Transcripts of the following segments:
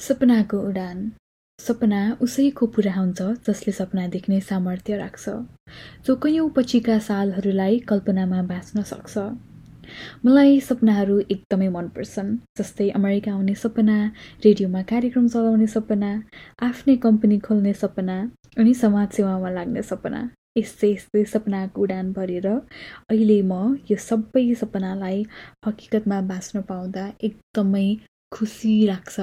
सपनाको उडान। सपना उसैको पुरा हुन्छ जसले सपना देख्ने सामर्थ्य राख्छ जो कैयौँ पछिका सालहरूलाई कल्पनामा बाँच्न सक्छ। मलाई सपनाहरू एकदमै मनपर्छन् जस्तै अमेरिका आउने सपना रेडियोमा कार्यक्रम चलाउने सपना आफ्नै कम्पनी खोल्ने सपना अनि समाज सेवामा लाग्ने सपना। यस्तै यस्तै सपनाको उडान भरेर अहिले म यो सबै सपनालाई हकिकतमा बाँच्न पाउँदा एकदमै खुसी लाग्छ।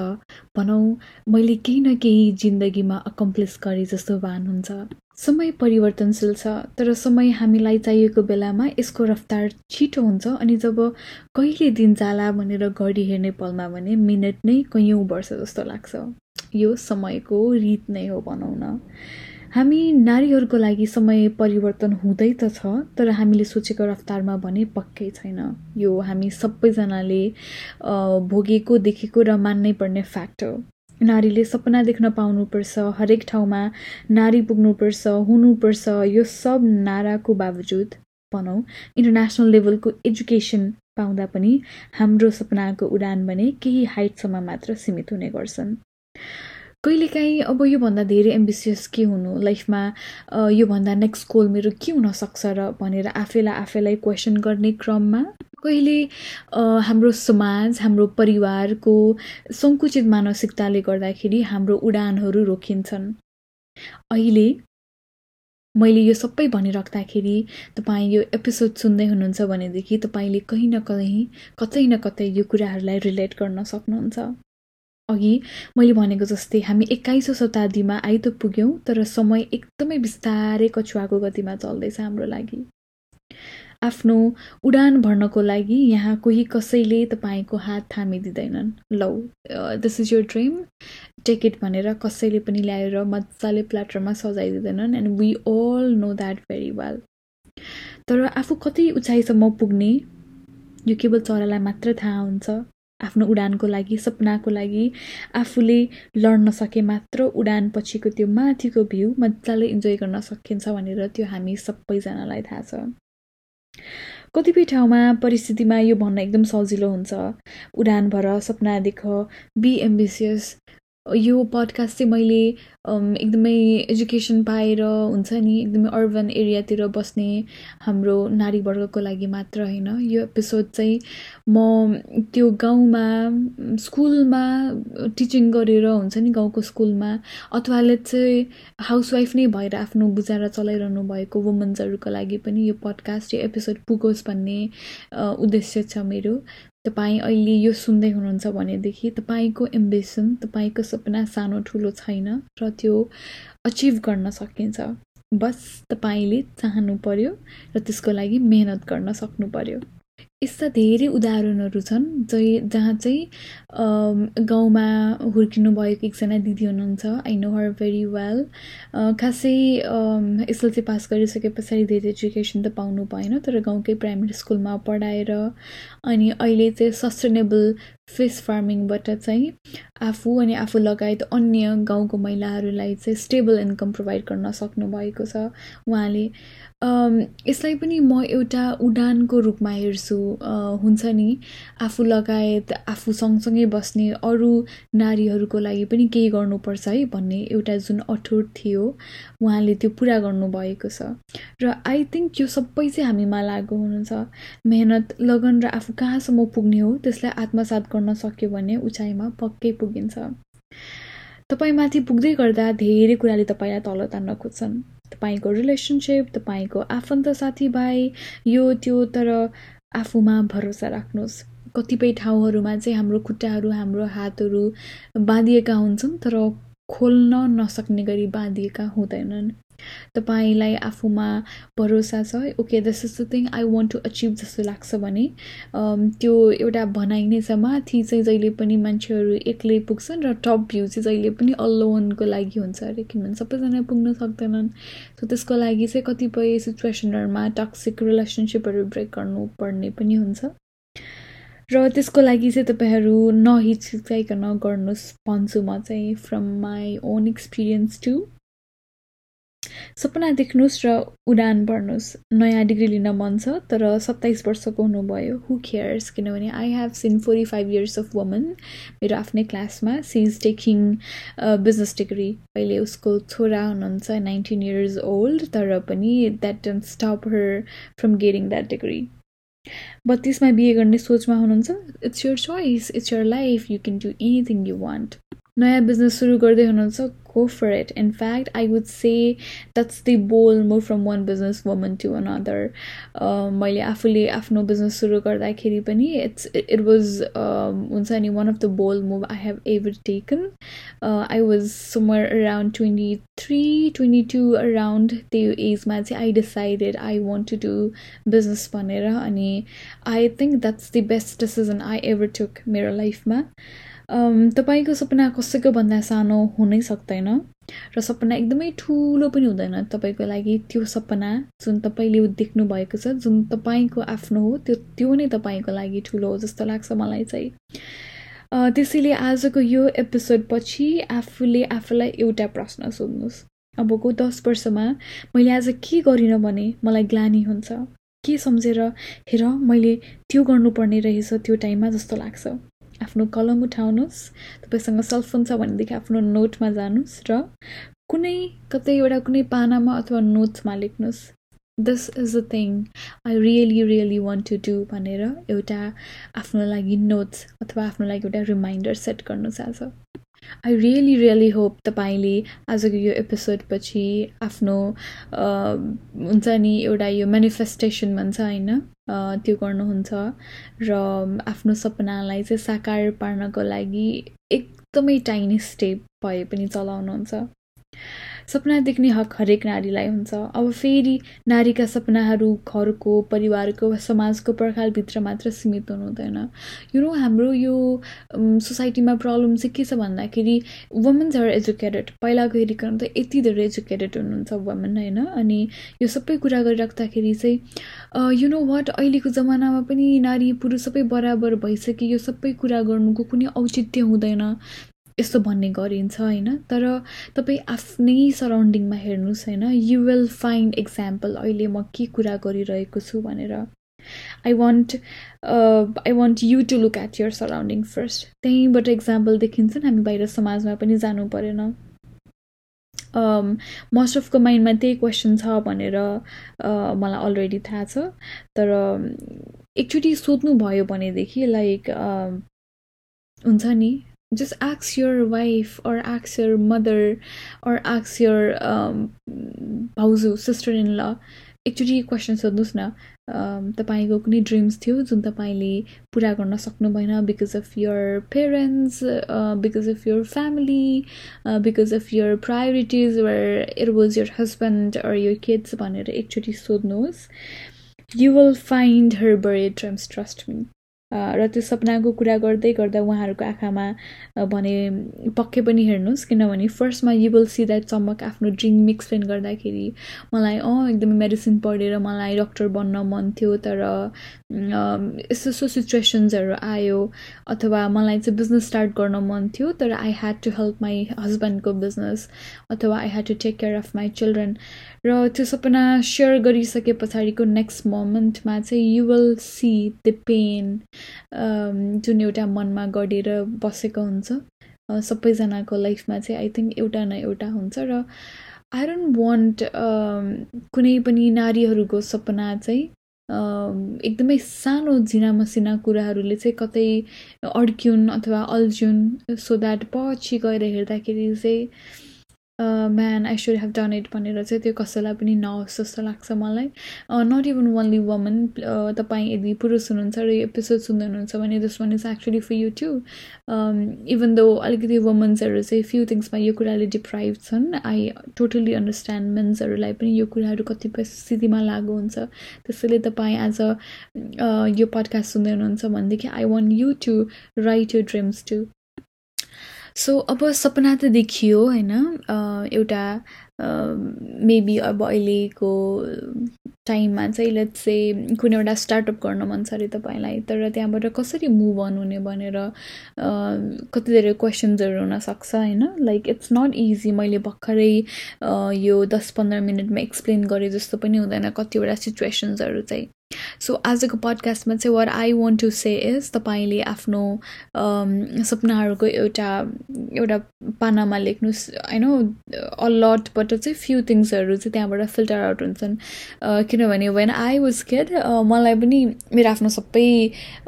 भनौँ मैले केही न केही जिन्दगीमा अकम्प्लिस गरेँ जस्तो भान हुन्छ। समय परिवर्तनशील छ तर समय हामीलाई चाहिएको बेलामा यसको रफ्तार छिटो हुन्छ अनि जब कहिले दिन जाला भनेर घडी हेर्ने पलमा भने मिनट नै कैयौँ वर्ष जस्तो लाग्छ। यो समयको रित नै हो भनौँ न। हामी नारीहरूको लागि समय परिवर्तन हुँदै त छ तर हामीले सोचेको रफ्तारमा भने पक्कै छैन। यो हामी सबैजनाले भोगेको देखेको र मान्नै पर्ने फ्याक्ट हो। नारीले सपना देख्न पाउनुपर्छ हरेक ठाउँमा नारी पुग्नुपर्छ हुनुपर्छ यो सब नाराको बावजुद भनौँ। इन्टरनेसनल लेभलको एजुकेसन पाउँदा पनि हाम्रो सपनाको उडान भने केही हाइटसम्म मात्र सीमित हुने गर्छन्। कहिलेकाहीँ अब योभन्दा धेरै एम्बिसियस के हुनु लाइफमा योभन्दा नेक्स्ट गोल मेरो के हुनसक्छ र भनेर आफैलाई आफैलाई क्वेसन गर्ने क्रममा कहिले हाम्रो समाज हाम्रो परिवारको सङ्कुचित मानसिकताले गर्दाखेरि हाम्रो उडानहरू रोकिन्छन्। अहिले मैले यो सबै भनिराख्दाखेरि तपाईँ यो एपिसोड सुन्दै हुनुहुन्छ भनेदेखि तपाईँले कहीँ न कहीँ कतै न कतै यो कुराहरूलाई रिलेट गर्न सक्नुहुन्छ। अघि मैले भनेको जस्तै हामी एक्काइसौँ शताब्दीमा आइ त पुग्यौँ तर समय एकदमै बिस्तारै कछुवाको गतिमा चल्दैछ हाम्रो लागि। आफ्नो उडान भर्नको लागि यहाँ कोही कसैले तपाईँको हात थामिदिँदैनन्। लौ this is your dream ticket भनेर कसैले पनि ल्याएर मजाले प्लाटरमा सजाइदिँदैनन् and we all know that very well तर आफू कति उचाइसम्म पुग्ने यो केवल चरालाई मात्र थाहा हुन्छ। आफ्नो उडानको लागि सपनाको लागि आफूले लड्न सके मात्र उडान पछिको त्यो माथिको भ्यू मजाले इन्जोय गर्न सकिन्छ भनेर त्यो हामी सबैजनालाई थाहा छ। कतिपय ठाउँमा परिस्थितिमा यो भन्न एकदम सजिलो हुन्छ। उडान भर सपना देख बी एम्बिसियस यो पडकास्ट चाहिँ मैले एकदमै एजुकेसन पाएर हुन्छ नि एकदमै अर्बन एरियातिर बस्ने हाम्रो नारीवर्गको लागि मात्र होइन। यो एपिसोड चाहिँ म त्यो गाउँमा स्कुलमा टिचिङ गरेर हुन्छ नि गाउँको स्कुलमा अथवा चाहिँ हाउसवाइफ नै भएर आफ्नो बुझाएर चलाइरहनु भएको वुमन्सहरूको लागि पनि यो पडकास्ट यो एपिसोड पुगोस् भन्ने उद्देश्य छ मेरो। तपाईँ अहिले यो सुन्दै हुनुहुन्छ भनेदेखि तपाईँको एम्बिसन तपाईँको सपना सानो ठुलो छैन र त्यो अचिभ गर्न सकिन्छ। बस तपाईँले चाहनु पर्यो र त्यसको लागि मेहनत गर्न सक्नु पर्यो। यस्ता धेरै उदाहरणहरू छन् जै जहाँ चाहिँ गाउँमा हुर्किनु भएको एकजना दिदी हुनुहुन्छ I know her very well खासै एसएलसी पास गरिसके पछाडि धेरै एजुकेसन त पाउनु भएन तर गाउँकै प्राइमेरी स्कुलमा पढाएर अनि अहिले चाहिँ सस्टेनेबल फिस फार्मिङबाट चाहिँ आफू अनि आफू लगायत अन्य गाउँको महिलाहरूलाई चाहिँ स्टेबल इन्कम प्रोभाइड गर्न सक्नुभएको छ उहाँले। यसलाई पनि म एउटा उडानको रूपमा हेर्छु। हुन्छ नि। आफू लगायत आफू सँगसँगै बस्ने अरू नारीहरूको लागि पनि केही गर्नुपर्छ है भन्ने एउटा जुन अठोट थियो उहाँले त्यो पुरा गर्नुभएको छ। र आई थिङ्क यो सबै चाहिँ हामीमा लागु हुनुहुन्छ। मेहनत लगन र आफू कहाँसम्म पुग्ने हो त्यसलाई आत्मसात गर्न सक्यो भने उचाइमा पक्कै पुगिन्छ। तपाईँ माथि पुग्दै गर्दा धेरै कुराले तपाईँलाई तल तान्न खोज्छन्। तपाईँको रिलेसनसिप तपाईँको आफन्त साथीभाइ यो त्यो तर आफूमा भरोसा राख्नुहोस्। कतिपय ठाउँहरूमा चाहिँ हाम्रो खुट्टाहरू हाम्रो हातहरू बाँधिएका हुन्छन् तर खोल्न नसक्ने गरी बाँधिएका हुँदैनन्। तपाईँलाई आफूमा भरोसा छ okay this is the thing I want to achieve जस्तो लाग्छ भने त्यो एउटा भनाइ नै छ माथि चाहिँ जहिले पनि मान्छेहरू एक्लै पुग्छन् र टप भ्यू चाहिँ जहिले पनि अल्लोनको लागि हुन्छ अरे किनभने सबैजना पुग्न सक्दैनन्। सो त्यसको लागि चाहिँ कतिपय सिचुएसनहरूमा टक्सिक रिलेसनसिपहरू ब्रेक गर्नुपर्ने पनि हुन्छ। र त्यसको लागि चाहिँ तपाईँहरू नहिचकिचाइकन गर्नुहोस् भन्छु म चाहिँ from my own experience to सपना देख्नुहोस् र उडान भर्नुहोस्। नयाँ डिग्री लिन मन छ तर सत्ताइस वर्षको हुनुभयो। हु केयर्स किनभने I have seen forty five years of woman मेरो आफ्नै क्लासमा। She is taking business degree अहिले उसको छोरा हुनुहुन्छ नाइन्टिन इयर्स ओल्ड तर पनि that don't stop her from getting that degree बत्तिसमा बिहे गर्ने सोचमा हुनुहुन्छ। It's your choice it's your life you can do anything you want नयाँ बिजनेस सुरु गर्दै हुनुहुन्छ go for it in fact I would say that's the bold move from one business woman to another मैले आफूले आफ्नो business सुरु गर्दाखेरि पनि इट्स इट वाज हुन्छ नि one of the bold move I have ever taken I was somewhere around twenty three twenty two around त्यो एजमा चाहिँ I decided I want to do business भनेर अनि I think that's the best decision I ever took मेरो लाइफमा तपाईँको सपना कसैको भन्दा सानो हुनै सक्दैन र सपना एकदमै ठुलो पनि हुँदैन तपाईँको लागि त्यो सपना जुन तपाईँले देख्नु भएको छ जुन तपाईँको आफ्नो हो त्यो त्यो नै तपाईँको लागि ठुलो हो जस्तो लाग्छ मलाई चाहिँ। त्यसैले आजको यो एपिसोड पछि आफूले आफूलाई एउटा प्रश्न सोध्नुहोस्। अबको दस वर्षमा मैले आज के गरिनँ भने मलाई ग्लानी हुन्छ? के सम्झेर हेर मैले त्यो गर्नुपर्ने रहेछ त्यो टाइममा जस्तो लाग्छ। आफ्नो कलम उठाउनुहोस् तपाईँसँग सेलफोन छ भनेदेखि आफ्नो नोटमा जानुहोस् र कुनै कतै एउटा कुनै पानामा अथवा नोट्समा लेख्नुहोस् this is a thing I really really want to do भनेर एउटा आफ्नो लागि नोट्स अथवा आफ्नो लागि एउटा रिमाइन्डर सेट गर्नुहोस् आज। आई रियली रियली होप तपाईँले आजको यो एपिसोडपछि आफ्नो हुन्छ नि एउटा यो मेनिफेस्टेसन भन्छ होइन त्यो गर्नुहुन्छ र आफ्नो सपनालाई चाहिँ साकार पार्नको लागि एकदमै टाइनी स्टेप भए पनि चलाउनुहुन्छ। सपना देख्ने हक हरेक नारीलाई हुन्छ। अब फेरि नारीका सपनाहरू घरको परिवारको वा समाजको पर्खालभित्र मात्र सीमित हुनु हुँदैन यु नो हाम्रो यो सोसाइटीमा प्रब्लम चाहिँ के छ भन्दाखेरि वुमेन्स आर एजुकेटेड पहिलाको हेरिकन त यति धेरै एजुकेटेड हुनुहुन्छ वुमेन होइन? अनि यो सबै कुरा गरिराख्दाखेरि चाहिँ यु नो वाट अहिलेको जमानामा पनि नारी पुरुष सबै बराबर भइसक्यो यो सबै कुरा गर्नुको कुनै औचित्य हुँदैन। यस्तो भन्ने गरिन्छ होइन? तर तपाईँ आफ्नै सराउन्डिङमा हेर्नुहोस् होइन? यु विल फाइन्ड इक्जाम्पल अहिले म के कुरा गरिरहेको छु भनेर। I want I want you to look at your surrounding first त्यहीँबाट इक्जाम्पल देखिन्छ हामी बाहिर समाजमा पनि जानु परेन। मोस्ट अफको माइन्डमा त्यही क्वेसन छ भनेर uh, मलाई अलरेडी थाहा छ। तर एकचोटि सोध्नुभयो भनेदेखि लाइक uh, हुन्छ नि? Just ask your wife or ask your mother or ask your um, भाउजू सिस्टर इन ल एकचोटि क्वेसन सोध्नुहोस् न तपाईँको कुनै ड्रिम्स थियो जुन तपाईँले पुरा गर्न सक्नु भएन because of your parents because of your family because of your priorities were it was your husband or your kids भनेर एकचोटि सोध्नुहोस् you will find her buried dreams trust me र त्यो सपनाको कुरा गर्दै गर्दा उहाँहरूको आँखामा भने पक्कै पनि हेर्नुहोस् किनभने फर्स्टमा यु विल सी द्याट चमक आफ्नो ड्रिम एक्सप्लेन गर्दाखेरि मलाई अँ एकदमै मेडिसिन पढेर मलाई डक्टर बन्न मन थियो तर यस्तो यस्तो सिचुएसन्सहरू आयो अथवा मलाई चाहिँ बिजनेस स्टार्ट गर्न मन थियो तर I had to help my हस्बेन्डको बिजनेस अथवा I had to take care of my children र त्यो सपना सेयर गरिसके पछाडिको नेक्स्ट मोमेन्टमा चाहिँ you will see the pain जुन एउटा मनमा गढेर बसेको हुन्छ सबैजनाको लाइफमा चाहिँ आई थिङ्क एउटा न एउटा हुन्छ र आई डोन्ट वान्ट कुनै पनि नारीहरूको सपना चाहिँ एकदमै सानो झिना मसिना कुराहरूले चाहिँ कतै अड्क्युन् अथवा अल्झ्युन् सो द्याट पछि गएर हेर्दाखेरि चाहिँ man I should have done it भनेर चाहिँ त्यो कसैलाई पनि नहोस् जस्तो लाग्छ मलाई. नट इभन ओन्ली वुमन तपाईँ यदि पुरुष हुनुहुन्छ र यो एपिसोड सुन्दै हुनुहुन्छ भने this one is actually for you too even though अलिकति वुमन्सहरू चाहिँ फ्यु थिङ्समा यो कुराले डिप्राइभ छन् आई टोटली अन्डरस्ट्यान्ड मेन्सहरूलाई पनि यो कुराहरू कतिपय स्थितिमा लागु हुन्छ. त्यसैले तपाईँ एज अ यो पडकास्ट सुन्दै हुनुहुन्छ भनेदेखि I want you to write your dreams too so अब सपना त देखियो होइन? एउटा मेबी अब अहिलेको टाइममा चाहिँ लेट्स चाहिँ कुनै एउटा स्टार्टअप गर्न मन छ अरे तपाईँलाई तर त्यहाँबाट कसरी मुभ अन हुने भनेर कति धेरै क्वेसन्सहरू हुनसक्छ होइन? लाइक इट्स नट इजी मैले भर्खरै यो दस पन्ध्र मिनटमा एक्सप्लेन गरेँ जस्तो पनि हुँदैन कतिवटा सिचुएसन्सहरू चाहिँ। सो आजको पडकास्टमा चाहिँ what I want to say is तपाईँले आफ्नो सपनाहरूको एउटा एउटा पानामा लेख्नुहोस् होइन अलटबाट चाहिँ फ्यु थिङ्सहरू चाहिँ त्यहाँबाट फिल्टर आउट हुन्छन्। किनभने वेन आई वाज केड मलाई पनि मेरो आफ्नो सबै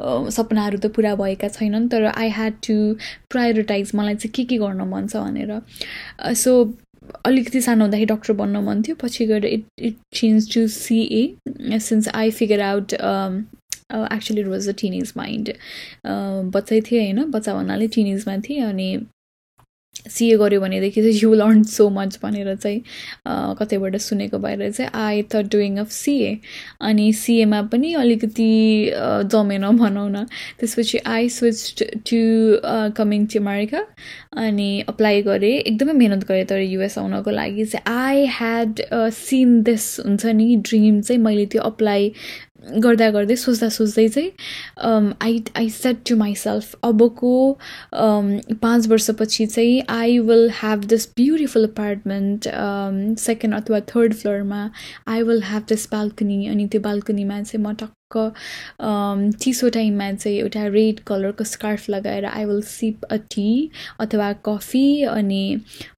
सपनाहरू त पुरा भएका छैनन् तर आई ह्याड टु प्रायोरिटाइज मलाई चाहिँ के के गर्न मन छ भनेर। सो अलिकति सानो हुँदाखेरि डक्टर बन्न मन थियो। पछि गएर it it change to CA since I figure out actually it was a teenage mind बच्चै थिएँ होइन बच्चा भन्नाले टिनेजमा थिएँ अनि सिए गऱ्यो भनेदेखि चाहिँ यु लर्न सो मच भनेर चाहिँ कतैबाट सुनेको भएर चाहिँ आई थ डुइङ अफ सिए अनि सिएमा पनि अलिकति जमेन भनौँ न। त्यसपछि I switch to coming to America अनि अप्लाई गरेँ। एकदमै मिहिनेत गरेँ तर युएस आउनको लागि। चाहिँ आई ह्याड सिन दिस हुन्छ नि ड्रिम चाहिँ मैले त्यो अप्लाई गर्दा गर्दै सोच्दा सोच्दै चाहिँ I I set to myself अबको पाँच वर्षपछि चाहिँ I will have this beautiful apartment second अथवा third फ्लोरमा I will have this balcony अनि त्यो बाल्कनीमा चाहिँ म टक्क चिसो टाइममा चाहिँ एउटा रेड कलरको स्कार्फ लगाएर I will sip a tea अथवा कफी अनि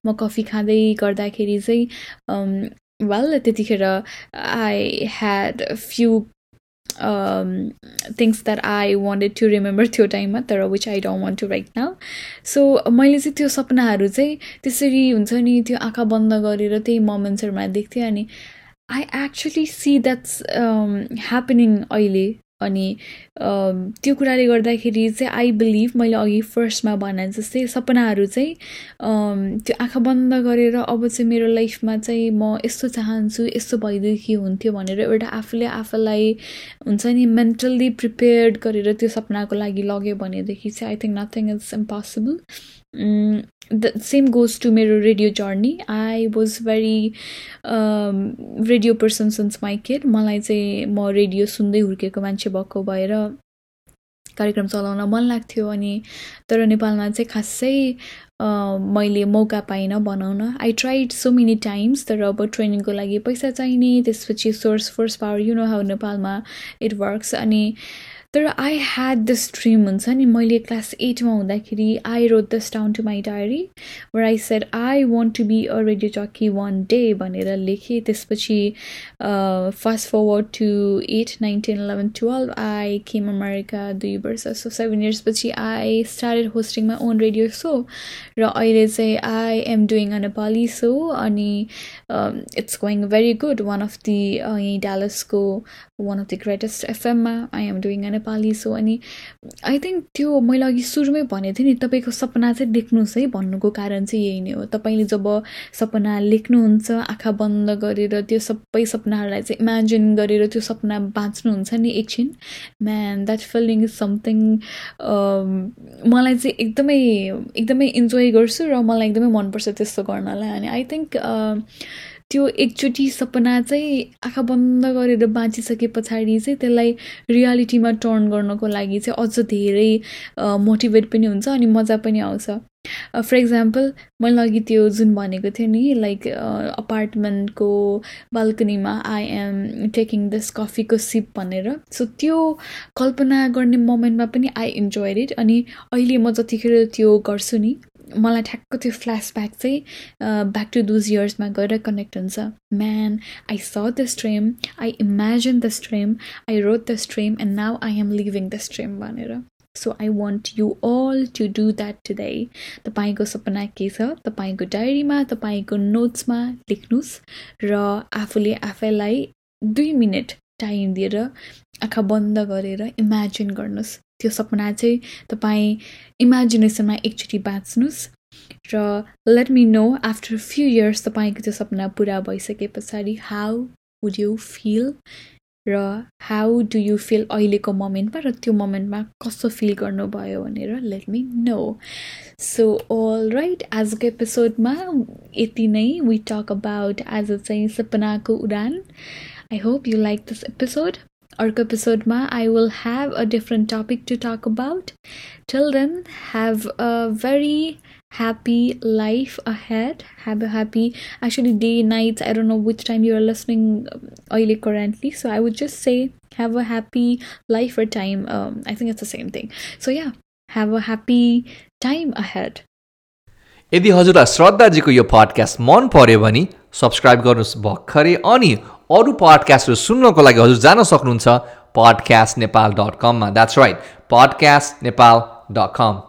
म कफी खाँदै गर्दाखेरि चाहिँ वेल त्यतिखेर I had few things that I wanted to remember त्यो टाइममा तर which I don't want to write now so मैले चाहिँ त्यो सपनाहरू चाहिँ त्यसरी हुन्छ नि त्यो आँखा बन्द गरेर त्यही मोमेन्ट्सहरूमा देख्थेँ अनि I actually see that's happening अहिले। अनि त्यो कुराले गर्दाखेरि चाहिँ आई बिलिभ मैले अघि फर्स्टमा भने जस्तै सपनाहरू चाहिँ त्यो आँखा बन्द गरेर अब चाहिँ मेरो लाइफमा चाहिँ म यस्तो चाहन्छु यस्तो भइदेखि हुन्थ्यो भनेर एउटा आफूले आफूलाई हुन्छ नि मेन्टल्ली प्रिपेयर्ड गरेर त्यो सपनाको लागि लग्यो भनेदेखि चाहिँ I think nothing is impossible the same goes to मेरो radio journey I was very radio person since my kid मलाई चाहिँ म रेडियो सुन्दै हुर्केको मान्छे भएको भएर कार्यक्रम चलाउन मन लाग्थ्यो अनि तर नेपालमा चाहिँ खासै मैले मौका पाइनँ बनाउन। I tried so many times तर अब ट्रेनिङको लागि पैसा चाहिने त्यसपछि source force power you know how नेपालमा इट वर्क्स अनि तर आई ह्याड दिस ड्रिम हुन्छ नि मैले क्लास एटमा हुँदाखेरि I wrote this down to my diary where I said I want to be a radio jockey one day भनेर लेखेँ. त्यसपछि fast forward to eight nine ten eleven twelve I came America दुई वर्ष. So seven इयर्सपछि I started hosting my own radio show र अहिले चाहिँ I am doing a Nepali show अनि it's going very good one of the यहीँ डालसको one of the greatest एफएममा I am doing a Nepali show अनि I think त्यो मैले अघि सुरुमै भनेको थिएँ नि तपाईँको सपना चाहिँ देख्नुहोस् है भन्नुको कारण चाहिँ यही नै हो। तपाईँले जब सपना लेख्नुहुन्छ आँखा बन्द गरेर त्यो सबै सपनाहरूलाई चाहिँ इमेजिन गरेर त्यो सपना बाँच्नुहुन्छ नि एकछिन man that feeling is something मलाई चाहिँ एकदमै एकदमै इन्जोय गर्छु र मलाई एकदमै मनपर्छ त्यस्तो गर्नलाई। अनि आई थिङ्क त्यो एकचोटि सपना चाहिँ आँखा बन्द गरेर बाँचिसके पछाडि चाहिँ त्यसलाई रियालिटीमा टर्न गर्नको लागि चाहिँ अझ धेरै मोटिभेट पनि हुन्छ अनि मजा पनि आउँछ। फर इक्जाम्पल मैले अघि त्यो जुन भनेको थिएँ नि लाइक अपार्टमेन्टको बाल्कनीमा आई एम टेकिङ दिस कफीको सिप भनेर। सो त्यो कल्पना गर्ने मोमेन्टमा पनि आई इन्जोय इट अनि अहिले म जतिखेर त्यो गर्छु नि मलाई ठ्याक्क त्यो फ्ल्यासब्याक चाहिँ ब्याक टु दुज इयर्समा गएर कनेक्ट हुन्छ। Man I saw the stream I imagine the stream I wrote the stream and now I am living the stream भनेर। So I want you all to do that today तपाईँको सपना के छ? तपाईँको डायरीमा तपाईँको नोट्समा लेख्नुहोस् र आफूले आफैलाई दुई मिनट टाइम दिएर आँखा बन्द गरेर इमेजिन गर्नुहोस्। त्यो सपना चाहिँ तपाईँ इमेजिनेसनमा एकचोटि बाँच्नुहोस् र let me know after few years तपाईँको त्यो सपना पुरा भइसके पछाडि हाउ वुड यु फिल र हाउ डु यु फिल अहिलेको मोमेन्टमा र त्यो मोमेन्टमा कस्तो फिल गर्नुभयो भनेर let me know so all right आजको एपिसोडमा यति नै। वी टक अबाउट आज चाहिँ सपनाको उडान। I hope you like this episode अर्को एपिसोडमा I will have a different topic to talk about. Till then, have a very happy life ahead. Have a happy, actually, day, nights. I don't know which time you are listening oily currently. So I would just say, have a happy life or time. Um, I think it's the same thing. So yeah, have a happy time ahead. यदि हजुरलाई श्रद्धाजीको यो podcast मन पर्यो भने subscribe गर्नुहोस् भर्खरै अनि अरू पडकास्टहरू सुन्नको लागि हजुर जान सक्नुहुन्छ पडकास्ट नेपाल डट कममा that's right podcast Nepal dot com